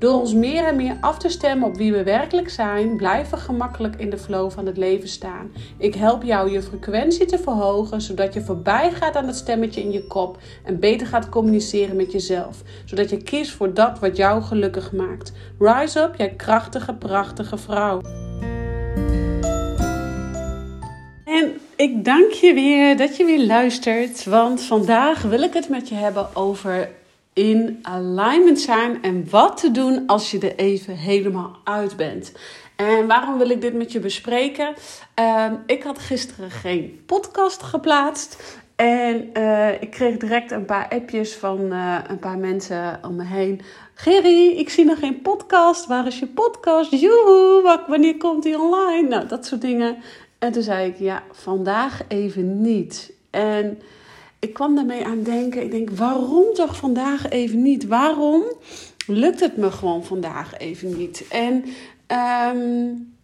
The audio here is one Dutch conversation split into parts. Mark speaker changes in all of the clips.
Speaker 1: Door ons meer en meer af te stemmen op wie we werkelijk zijn, blijven we gemakkelijk in de flow van het leven staan. Ik help jou je frequentie te verhogen, zodat je voorbij gaat aan het stemmetje in je kop en beter gaat communiceren met jezelf, zodat je kiest voor dat wat jou gelukkig maakt. Rise up, jij krachtige, prachtige vrouw. En ik dank je weer dat je weer luistert, want vandaag wil ik het met je hebben over in alignment zijn en wat te doen als je er even helemaal uit bent. En waarom wil ik dit met je bespreken? Ehm, ik had gisteren geen podcast geplaatst. En uh, ik kreeg direct een paar appjes van uh, een paar mensen om me heen. Gerry, ik zie nog geen podcast. Waar is je podcast? Joehoe, wanneer komt die online? Nou, dat soort dingen. En toen zei ik, ja, vandaag even niet. En ik kwam daarmee aan denken. Ik denk, waarom toch vandaag even niet? Waarom lukt het me gewoon vandaag even niet? En um,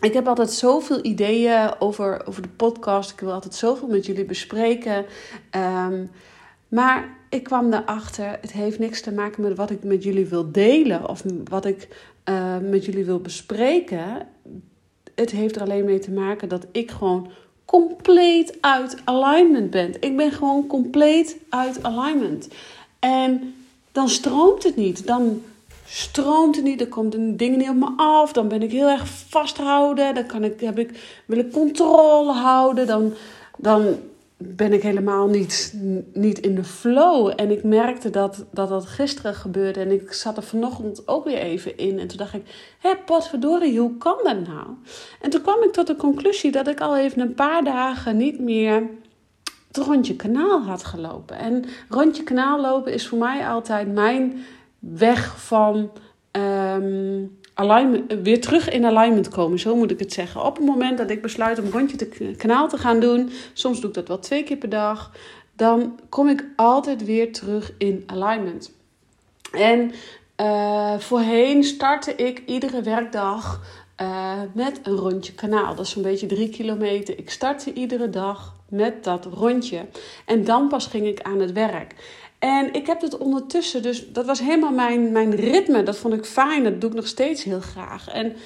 Speaker 1: ik heb altijd zoveel ideeën over, over de podcast. Ik wil altijd zoveel met jullie bespreken. Um, maar ik kwam erachter, het heeft niks te maken met wat ik met jullie wil delen of wat ik uh, met jullie wil bespreken. Het heeft er alleen mee te maken dat ik gewoon compleet uit alignment bent. Ik ben gewoon compleet uit alignment. En dan stroomt het niet. Dan stroomt het niet. Dan komt dingen niet op me af. Dan ben ik heel erg vasthouden. Dan kan ik, heb ik, wil ik controle houden. Dan, dan ben ik helemaal niet, niet in de flow. En ik merkte dat, dat dat gisteren gebeurde. En ik zat er vanochtend ook weer even in. En toen dacht ik, hé, potverdorie, hoe kan dat nou? En toen kwam ik tot de conclusie dat ik al even een paar dagen niet meer het rondje kanaal had gelopen. En rondje kanaal lopen is voor mij altijd mijn weg van... Um, alignment, weer terug in alignment komen, zo moet ik het zeggen. Op het moment dat ik besluit om rondje te kanaal te gaan doen, soms doe ik dat wel twee keer per dag, dan kom ik altijd weer terug in alignment. En uh, voorheen startte ik iedere werkdag uh, met een rondje kanaal. Dat is zo'n beetje drie kilometer. Ik startte iedere dag met dat rondje. En dan pas ging ik aan het werk. En ik heb het ondertussen, dus dat was helemaal mijn, mijn ritme. Dat vond ik fijn, dat doe ik nog steeds heel graag. En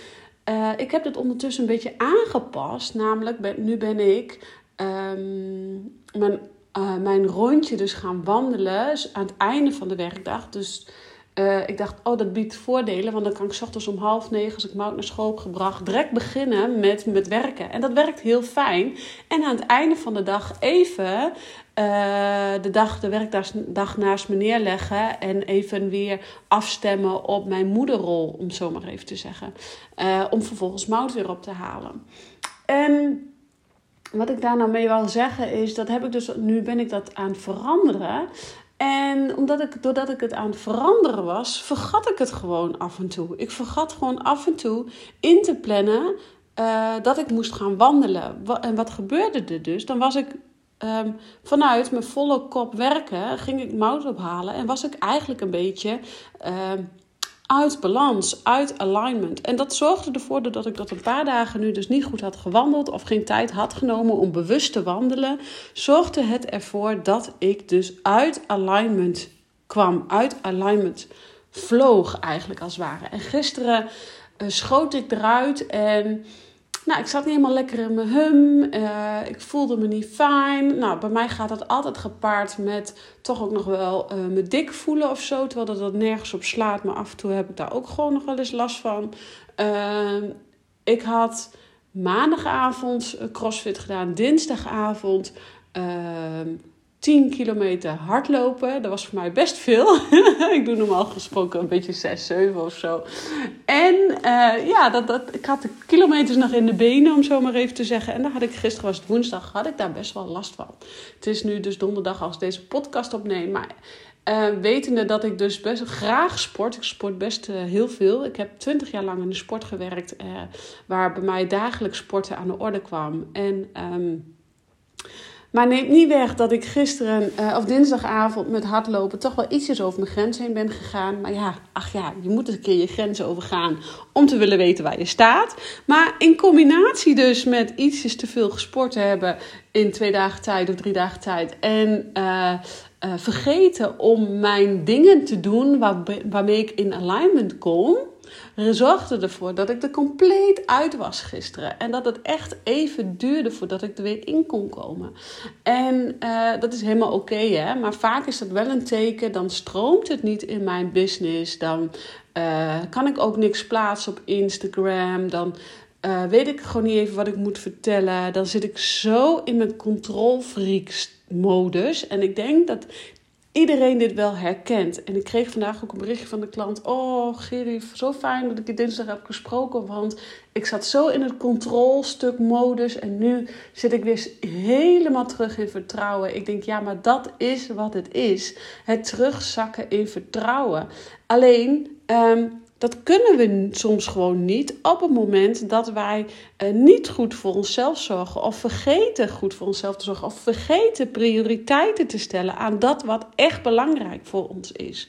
Speaker 1: uh, ik heb het ondertussen een beetje aangepast. Namelijk, nu ben ik um, mijn, uh, mijn rondje dus gaan wandelen aan het einde van de werkdag. Dus uh, ik dacht, oh, dat biedt voordelen. Want dan kan ik ochtends om half negen, als ik Mout naar school gebracht, direct beginnen met, met werken. En dat werkt heel fijn. En aan het einde van de dag even uh, de, dag, de werkdag naast me neerleggen. En even weer afstemmen op mijn moederrol, om zo maar even te zeggen. Uh, om vervolgens Mout weer op te halen. En wat ik daar nou mee wil zeggen is, dat heb ik dus, nu ben ik dat aan het veranderen. En omdat ik, doordat ik het aan het veranderen was, vergat ik het gewoon af en toe. Ik vergat gewoon af en toe in te plannen uh, dat ik moest gaan wandelen. En wat gebeurde er dus? Dan was ik um, vanuit mijn volle kop werken, ging ik mout ophalen en was ik eigenlijk een beetje um, uit balans, uit alignment. En dat zorgde ervoor dat ik dat een paar dagen nu dus niet goed had gewandeld of geen tijd had genomen om bewust te wandelen, zorgde het ervoor dat ik dus uit alignment kwam, uit alignment vloog eigenlijk als het ware. En gisteren uh, schoot ik eruit en nou, ik zat niet helemaal lekker in mijn hum. Uh, ik voelde me niet fijn. Nou, bij mij gaat dat altijd gepaard met toch ook nog wel uh, me dik voelen of zo. Terwijl dat, dat nergens op slaat. Maar af en toe heb ik daar ook gewoon nog wel eens last van. Uh, ik had maandagavond crossfit gedaan. Dinsdagavond ehm, 10 kilometer hardlopen. Dat was voor mij best veel. ik doe normaal gesproken een beetje 6, 7 of zo. En uh, ja, dat, dat, ik had de kilometers nog in de benen, om zo maar even te zeggen. En daar had ik gisteren, was het woensdag, had ik daar best wel last van. Het is nu dus donderdag als ik deze podcast opneem. Maar uh, wetende dat ik dus best graag sport. Ik sport best uh, heel veel. Ik heb twintig jaar lang in de sport gewerkt. waar bij mij dagelijks sporten aan de orde kwam. En... Um, maar neemt niet weg dat ik gisteren uh, of dinsdagavond met hardlopen toch wel ietsjes over mijn grens heen ben gegaan. Maar ja, ach ja, je moet een keer je grenzen overgaan om te willen weten waar je staat. Maar in combinatie dus met ietsjes te veel gesport hebben in twee dagen tijd of drie dagen tijd. En uh, uh, vergeten om mijn dingen te doen waar, waarmee ik in alignment kom zorgde ervoor dat ik er compleet uit was gisteren. En dat het echt even duurde voordat ik er weer in kon komen. En uh, dat is helemaal oké, hè. Maar vaak is dat wel een teken. Dan stroomt het niet in mijn business. Dan uh, kan ik ook niks plaatsen op Instagram. Dan uh, weet ik gewoon niet even wat ik moet vertellen. Dan zit ik zo in mijn controlfreaks modus. En ik denk dat iedereen dit wel herkent. En ik kreeg vandaag ook een berichtje van de klant. Oh, Giri, zo fijn dat ik je dinsdag heb gesproken. Want ik zat zo in het controlstuk modus. En nu zit ik weer helemaal terug in vertrouwen. Ik denk, ja, maar dat is wat het is. Het terugzakken in vertrouwen. Alleen, um, dat kunnen we soms gewoon niet op het moment dat wij uh, niet goed voor onszelf zorgen of vergeten goed voor onszelf te zorgen of vergeten prioriteiten te stellen aan dat wat echt belangrijk voor ons is.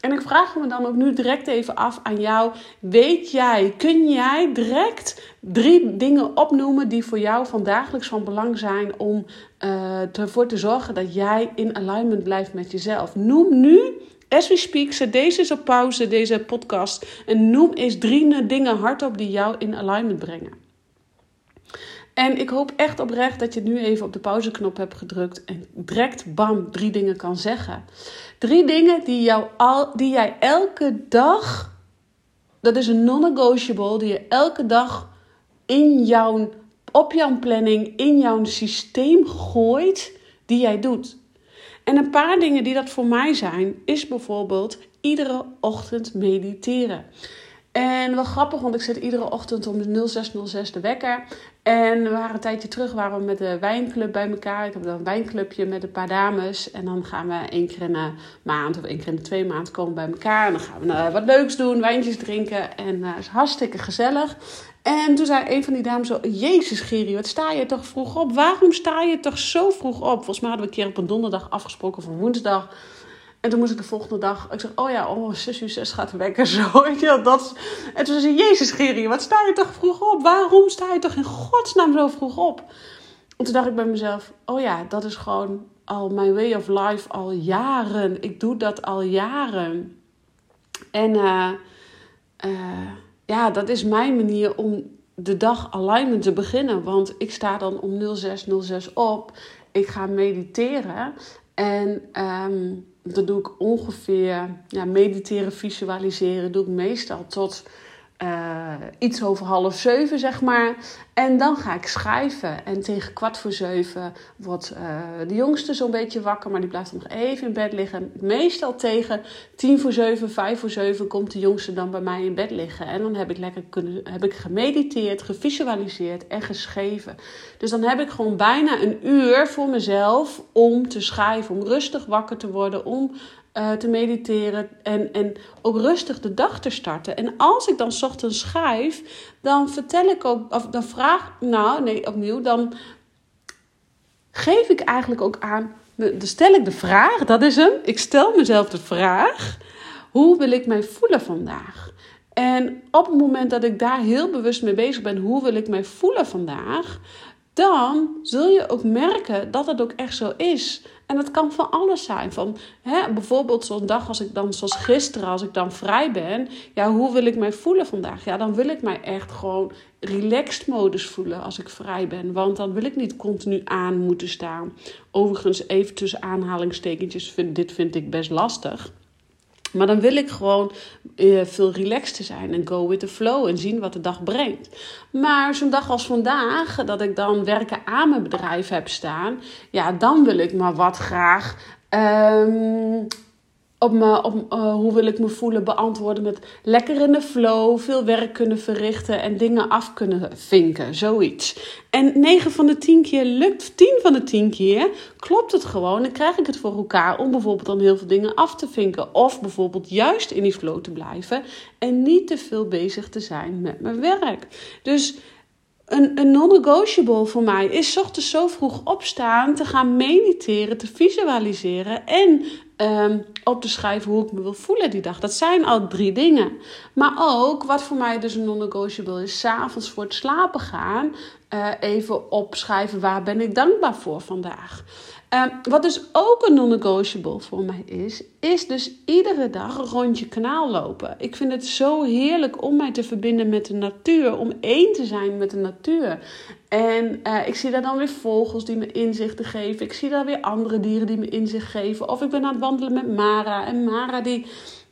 Speaker 1: En ik vraag me dan ook nu direct even af aan jou. Weet jij, kun jij direct drie dingen opnoemen die voor jou van dagelijks van belang zijn om uh, ervoor te zorgen dat jij in alignment blijft met jezelf? Noem nu As we speak, zet deze eens op pauze, deze podcast. En noem eens drie dingen hardop die jou in alignment brengen. En ik hoop echt oprecht dat je nu even op de pauzeknop hebt gedrukt en direct bam drie dingen kan zeggen. Drie dingen die, jou al, die jij elke dag, dat is een non-negotiable, die je elke dag in jouw, op jouw planning, in jouw systeem gooit, die jij doet. En een paar dingen die dat voor mij zijn, is bijvoorbeeld iedere ochtend mediteren. En wel grappig, want ik zit iedere ochtend om de 0606 de wekker. En we waren een tijdje terug, waren we met de wijnclub bij elkaar. Ik heb dan een wijnclubje met een paar dames. En dan gaan we één keer in de maand of één keer in de twee maanden komen bij elkaar. En dan gaan we uh, wat leuks doen, wijntjes drinken. En uh, is hartstikke gezellig. En toen zei een van die dames zo: Jezus, Geri, wat sta je toch vroeg op? Waarom sta je toch zo vroeg op? Volgens mij hadden we een keer op een donderdag afgesproken voor woensdag. En toen moest ik de volgende dag. Ik zeg: Oh ja, oh, 6 uur 6 gaat de wekker zo. Ja, dat. En toen zei ze: Jezus, Geri, wat sta je toch vroeg op? Waarom sta je toch in godsnaam zo vroeg op? En toen dacht ik bij mezelf: Oh ja, dat is gewoon al mijn way of life al jaren. Ik doe dat al jaren. En uh, ja, dat is mijn manier om de dag alignment te beginnen. Want ik sta dan om 0606 op. Ik ga mediteren. En um, dat doe ik ongeveer, ja, mediteren, visualiseren, doe ik meestal tot uh, iets over half zeven, zeg maar. En dan ga ik schrijven. En tegen kwart voor zeven wordt uh, de jongste zo'n beetje wakker, maar die blijft nog even in bed liggen. Meestal tegen tien voor zeven, vijf voor zeven komt de jongste dan bij mij in bed liggen. En dan heb ik lekker kunnen, heb ik gemediteerd, gevisualiseerd en geschreven. Dus dan heb ik gewoon bijna een uur voor mezelf om te schrijven, om rustig wakker te worden, om uh, te mediteren en, en ook rustig de dag te starten. En als ik dan ochtends schrijf, dan vertel ik ook, of dan vraag, nou nee, opnieuw, dan geef ik eigenlijk ook aan, dan stel ik de vraag, dat is hem. Ik stel mezelf de vraag, hoe wil ik mij voelen vandaag? En op het moment dat ik daar heel bewust mee bezig ben, hoe wil ik mij voelen vandaag, dan zul je ook merken dat het ook echt zo is. En dat kan van alles zijn. Van, hè, bijvoorbeeld zo'n dag als ik dan, zoals gisteren, als ik dan vrij ben. Ja, hoe wil ik mij voelen vandaag? Ja, dan wil ik mij echt gewoon relaxed modus voelen als ik vrij ben. Want dan wil ik niet continu aan moeten staan. Overigens, even tussen aanhalingstekentjes, vind, dit vind ik best lastig. Maar dan wil ik gewoon uh, veel relaxter zijn en go with the flow en zien wat de dag brengt. Maar zo'n dag als vandaag, dat ik dan werken aan mijn bedrijf heb staan, ja, dan wil ik maar wat graag um, op, me, uh, hoe wil ik me voelen beantwoorden met lekker in de flow, veel werk kunnen verrichten en dingen af kunnen vinken, zoiets. En 9 van de 10 keer lukt, 10 van de 10 keer klopt het gewoon en krijg ik het voor elkaar om bijvoorbeeld dan heel veel dingen af te vinken of bijvoorbeeld juist in die flow te blijven en niet te veel bezig te zijn met mijn werk. Dus een, een non-negotiable voor mij is ochtends zo vroeg opstaan, te gaan mediteren, te visualiseren en um, op te schrijven hoe ik me wil voelen die dag. Dat zijn al drie dingen. Maar ook, wat voor mij dus een non-negotiable is, s'avonds voor het slapen gaan, uh, even opschrijven waar ben ik dankbaar voor vandaag. Uh, wat dus ook een non-negotiable voor mij is, is dus iedere dag een rondje kanaal lopen. Ik vind het zo heerlijk om mij te verbinden met de natuur, om één te zijn met de natuur. En uh, ik zie daar dan weer vogels die me inzichten geven. Ik zie daar weer andere dieren die me inzicht geven. Of ik ben aan het wandelen met Mara. En Mara die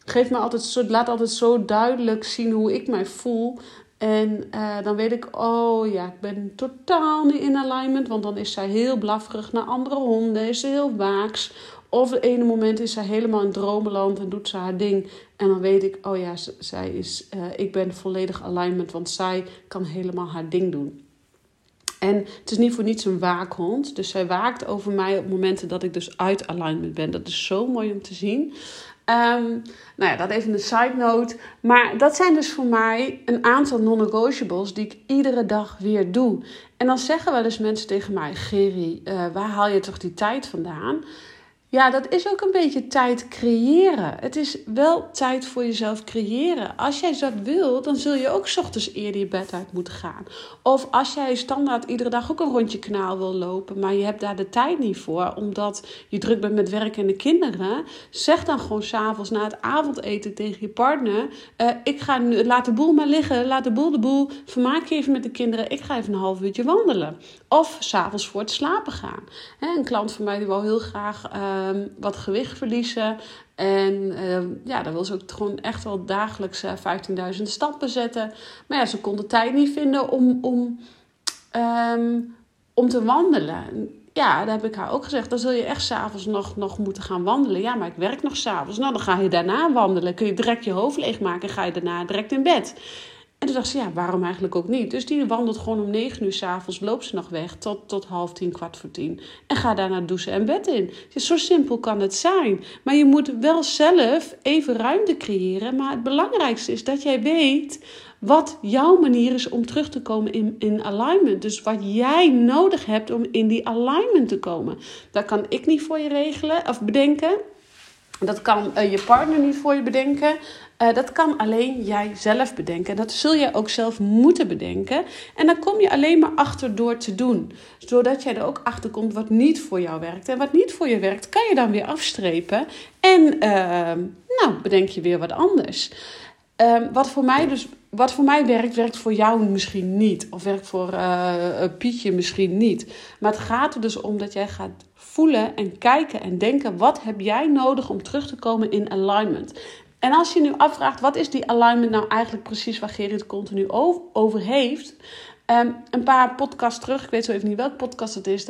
Speaker 1: geeft me altijd zo, laat altijd zo duidelijk zien hoe ik mij voel. En uh, dan weet ik, oh ja, ik ben totaal niet in alignment. Want dan is zij heel blafferig naar andere honden. Is ze heel waaks. Of het ene moment is zij helemaal in dromenland en doet ze haar ding. En dan weet ik, oh ja, zij is, uh, ik ben volledig alignment. Want zij kan helemaal haar ding doen. En het is niet voor niets een waakhond. Dus zij waakt over mij op momenten dat ik dus uit alignment ben. Dat is zo mooi om te zien. Um, nou ja, dat even een side note. Maar dat zijn dus voor mij een aantal non-negotiables die ik iedere dag weer doe. En dan zeggen wel eens mensen tegen mij: Geri, uh, waar haal je toch die tijd vandaan? Ja, dat is ook een beetje tijd creëren. Het is wel tijd voor jezelf creëren. Als jij dat wil, dan zul je ook ochtends eerder je bed uit moeten gaan. Of als jij standaard iedere dag ook een rondje kanaal wil lopen, maar je hebt daar de tijd niet voor, omdat je druk bent met werk en de kinderen, zeg dan gewoon s'avonds na het avondeten tegen je partner: uh, Ik ga nu, laat de boel maar liggen, laat de boel de boel, vermaak je even met de kinderen, ik ga even een half uurtje wandelen. Of s'avonds voor het slapen gaan. een klant van mij die wil heel graag. Uh, Ehm, wat gewicht verliezen. En ehm, ja, dan wil ze ook gewoon echt wel dagelijks 15.000 eh, stappen zetten. Maar ja, ze kon de tijd niet vinden om, om, ehm, om te wandelen. Ja, daar heb ik haar ook gezegd. Dan zul je echt s'avonds nog, nog moeten gaan wandelen. Ja, maar ik werk nog s'avonds. Nou, dan ga je daarna wandelen. Kun je direct je hoofd leegmaken en ga je daarna direct in bed. En toen dacht ze, ja, waarom eigenlijk ook niet? Dus die wandelt gewoon om negen uur s'avonds, loopt ze nog weg tot, tot half tien, kwart voor tien. En ga daarna douchen en bed in. Zo simpel kan het zijn. Maar je moet wel zelf even ruimte creëren. Maar het belangrijkste is dat jij weet wat jouw manier is om terug te komen in, in alignment. Dus wat jij nodig hebt om in die alignment te komen. Dat kan ik niet voor je regelen of bedenken. Dat kan uh, je partner niet voor je bedenken. Uh, dat kan alleen jij zelf bedenken. Dat zul je ook zelf moeten bedenken. En dan kom je alleen maar achter door te doen. Zodat jij er ook achter komt wat niet voor jou werkt. En wat niet voor je werkt, kan je dan weer afstrepen. En uh, nou, bedenk je weer wat anders. Uh, wat, voor mij dus, wat voor mij werkt, werkt voor jou misschien niet. Of werkt voor uh, Pietje misschien niet. Maar het gaat er dus om dat jij gaat voelen en kijken en denken: wat heb jij nodig om terug te komen in alignment? En als je nu afvraagt, wat is die alignment nou eigenlijk precies waar Gerrit continu over heeft? Um, een paar podcasts terug, ik weet zo even niet welke podcast het is,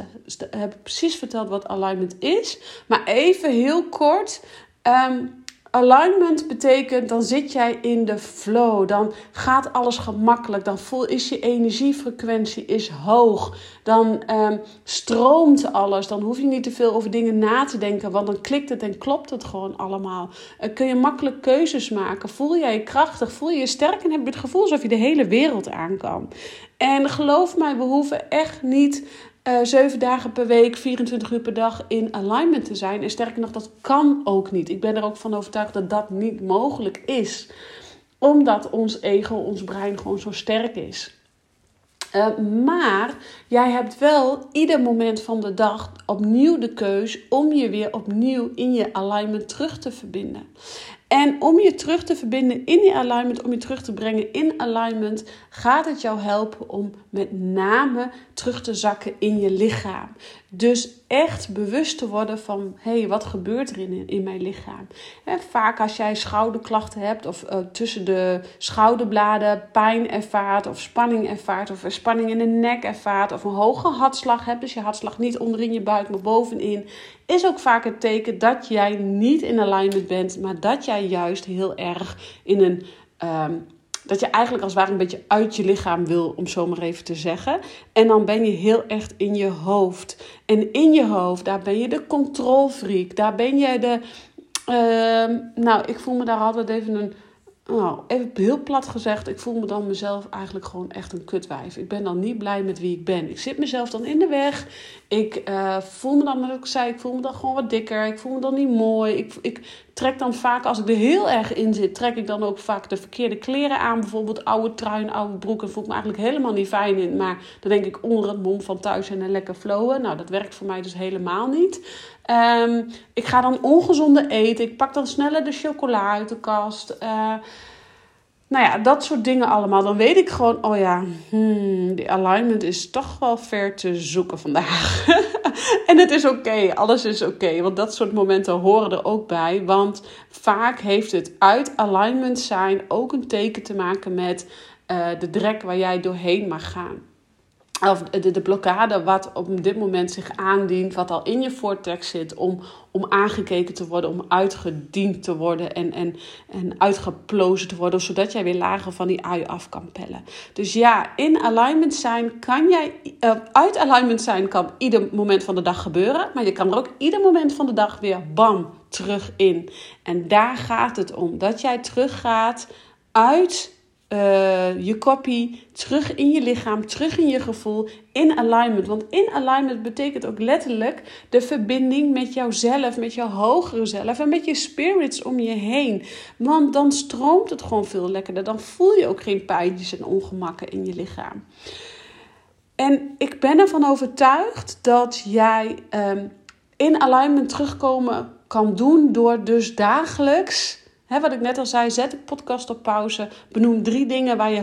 Speaker 1: heb ik precies verteld wat alignment is. Maar even heel kort. Um, alignment betekent, dan zit jij in de flow. Dan gaat alles gemakkelijk. Dan voel, is je energiefrequentie is hoog. Dan um, stroomt alles. Dan hoef je niet te veel over dingen na te denken. Want dan klikt het en klopt het gewoon allemaal. Uh, kun je makkelijk keuzes maken. Voel jij je krachtig. Voel je je sterk. En heb je het gevoel alsof je de hele wereld aan kan. En geloof mij, we hoeven echt niet uh, zeven dagen per week, 24 uur per dag in alignment te zijn. En sterker nog, dat kan ook niet. Ik ben er ook van overtuigd dat dat niet mogelijk is. Omdat ons ego, ons brein gewoon zo sterk is. Uh, maar jij hebt wel ieder moment van de dag opnieuw de keus om je weer opnieuw in je alignment terug te verbinden. En om je terug te verbinden in die alignment, om je terug te brengen in alignment, gaat het jou helpen om met name terug te zakken in je lichaam. Dus echt bewust te worden van, hé, hey, wat gebeurt er in, in mijn lichaam? En vaak als jij schouderklachten hebt of uh, tussen de schouderbladen pijn ervaart of spanning ervaart of spanning in de nek ervaart of een hoge hartslag hebt, dus je hartslag niet onderin je buik maar bovenin, is ook vaak het teken dat jij niet in alignment bent, maar dat jij juist heel erg in een um, dat je eigenlijk als het ware een beetje uit je lichaam wil, om zo maar even te zeggen. En dan ben je heel echt in je hoofd. En in je hoofd, daar ben je de controlfreak. Daar ben je de. Uh, nou, ik voel me daar altijd even een nou, even heel plat gezegd, ik voel me dan mezelf eigenlijk gewoon echt een kutwijf. Ik ben dan niet blij met wie ik ben. Ik zit mezelf dan in de weg. Ik uh, voel me dan, wat ik zei, ik voel me dan gewoon wat dikker. Ik voel me dan niet mooi. Ik, ik trek dan vaak, als ik er heel erg in zit, trek ik dan ook vaak de verkeerde kleren aan. Bijvoorbeeld oude trui en oude broeken. Voel ik me eigenlijk helemaal niet fijn in. Maar dan denk ik onder het mom van thuis en lekker flowen. Nou, dat werkt voor mij dus helemaal niet. Um, ik ga dan ongezonde eten. Ik pak dan sneller de chocola uit de kast. Uh, nou ja, dat soort dingen allemaal. Dan weet ik gewoon, oh ja, hmm, die alignment is toch wel ver te zoeken vandaag. en het is oké, alles is oké. want dat soort momenten horen er ook bij. Want vaak heeft het uit alignment zijn ook een teken te maken met uh, de drek waar jij doorheen mag gaan of de, de blokkade wat op dit moment zich aandient, wat al in je vortex zit, om, om aangekeken te worden, om uitgediend te worden en, en, en uitgeplozen te worden, zodat jij weer lager van die ui af kan pellen. Dus ja, in alignment zijn kan jij, uh, uit alignment zijn kan ieder moment van de dag gebeuren, maar je kan er ook ieder moment van de dag weer bam terug in. En daar gaat het om, dat jij teruggaat uit uh, je kopie terug in je lichaam, terug in je gevoel, in alignment. Want in alignment betekent ook letterlijk de verbinding met jouzelf, met jouw hogere zelf en met je spirits om je heen. Want dan stroomt het gewoon veel lekkerder. Dan voel je ook geen pijntjes en ongemakken in je lichaam. En ik ben ervan overtuigd dat jij um, in alignment terugkomen kan doen door dus dagelijks wat ik net al zei, zet de podcast op pauze. Benoem drie dingen waar je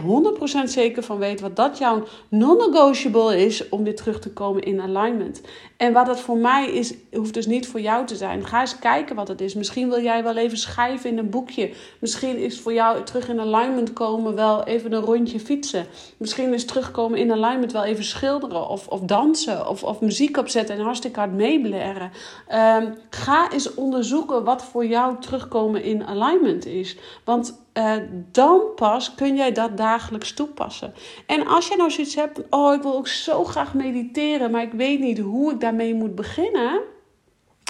Speaker 1: 100% zeker van weet wat dat jouw non-negotiable is om weer terug te komen in alignment. En wat dat voor mij is, hoeft dus niet voor jou te zijn. Ga eens kijken wat het is. Misschien wil jij wel even schrijven in een boekje. Misschien is voor jou terug in alignment komen wel even een rondje fietsen. Misschien is terugkomen in alignment wel even schilderen of, of dansen of, of muziek opzetten en hartstikke hard meeblaren. Um, ga eens onderzoeken wat voor jou terugkomen in alignment is. Want uh, dan pas kun jij dat dagelijks toepassen. En als je nou zoiets hebt, oh ik wil ook zo graag mediteren, maar ik weet niet hoe ik daarmee moet beginnen.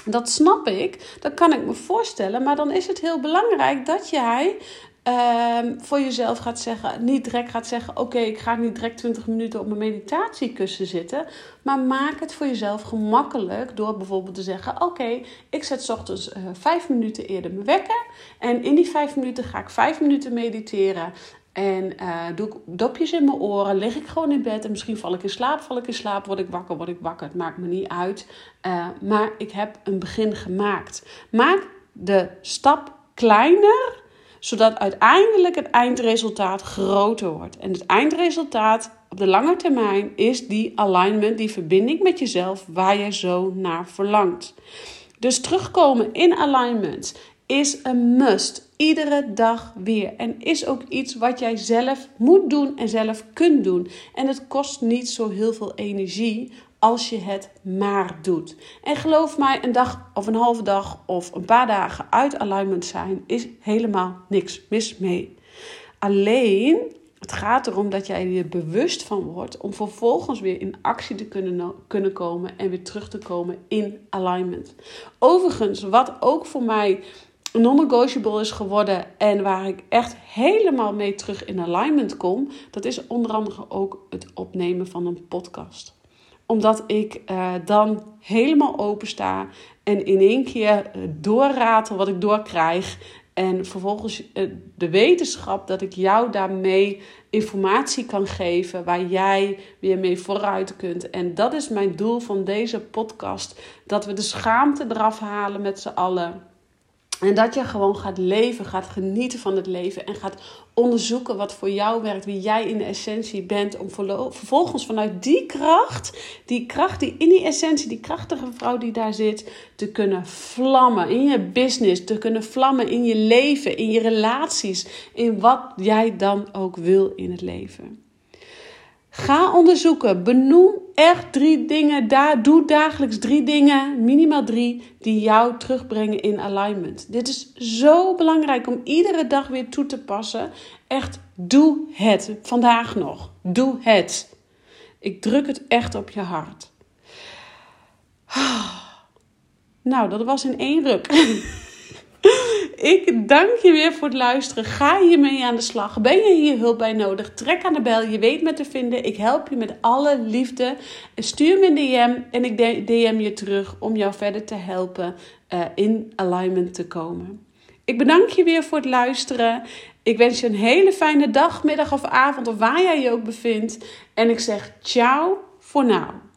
Speaker 1: Dat snap ik, dat kan ik me voorstellen, maar dan is het heel belangrijk dat jij Um, voor jezelf gaat zeggen, niet direct gaat zeggen: Oké, ik ga niet direct 20 minuten op mijn meditatiekussen zitten. Maar maak het voor jezelf gemakkelijk door bijvoorbeeld te zeggen: Oké, ik zet ochtends uh, 5 minuten eerder mijn wekker. En in die 5 minuten ga ik 5 minuten mediteren. En uh, doe ik dopjes in mijn oren, lig ik gewoon in bed en misschien val ik in slaap, val ik in slaap, word ik wakker, word ik wakker. Het maakt me niet uit. Uh, maar ik heb een begin gemaakt. Maak de stap kleiner zodat uiteindelijk het eindresultaat groter wordt. En het eindresultaat op de lange termijn is die alignment, die verbinding met jezelf waar je zo naar verlangt. Dus terugkomen in alignment is een must. Iedere dag weer. En is ook iets wat jij zelf moet doen en zelf kunt doen. En het kost niet zo heel veel energie als je het maar doet. En geloof mij, een dag of een halve dag of een paar dagen uit alignment zijn is helemaal niks mis mee. Alleen, het gaat erom dat jij er bewust van wordt om vervolgens weer in actie te kunnen, kunnen komen en weer terug te komen in alignment. Overigens, wat ook voor mij non-negotiable is geworden en waar ik echt helemaal mee terug in alignment kom, dat is onder andere ook het opnemen van een podcast omdat ik uh, dan helemaal open sta en in één keer uh, doorratel wat ik doorkrijg. En vervolgens uh, de wetenschap dat ik jou daarmee informatie kan geven waar jij weer mee vooruit kunt. En dat is mijn doel van deze podcast: dat we de schaamte eraf halen met z'n allen. En dat je gewoon gaat leven, gaat genieten van het leven en gaat onderzoeken wat voor jou werkt, wie jij in de essentie bent, om vervolgens vanuit die kracht, die kracht die in die essentie, die krachtige vrouw die daar zit, te kunnen vlammen in je business, te kunnen vlammen in je leven, in je relaties, in wat jij dan ook wil in het leven. Ga onderzoeken. Benoem echt drie dingen. Daar, doe dagelijks drie dingen, minimaal drie, die jou terugbrengen in alignment. Dit is zo belangrijk om iedere dag weer toe te passen. Echt, doe het. Vandaag nog. Doe het. Ik druk het echt op je hart. Nou, dat was in één ruk. Ik dank je weer voor het luisteren. Ga hiermee aan de slag. Ben je hier hulp bij nodig? Trek aan de bel. Je weet me te vinden. Ik help je met alle liefde. Stuur me een DM en ik DM je terug om jou verder te helpen uh, in alignment te komen. Ik bedank je weer voor het luisteren. Ik wens je een hele fijne dag, middag of avond of waar jij je ook bevindt. En ik zeg ciao voor nu.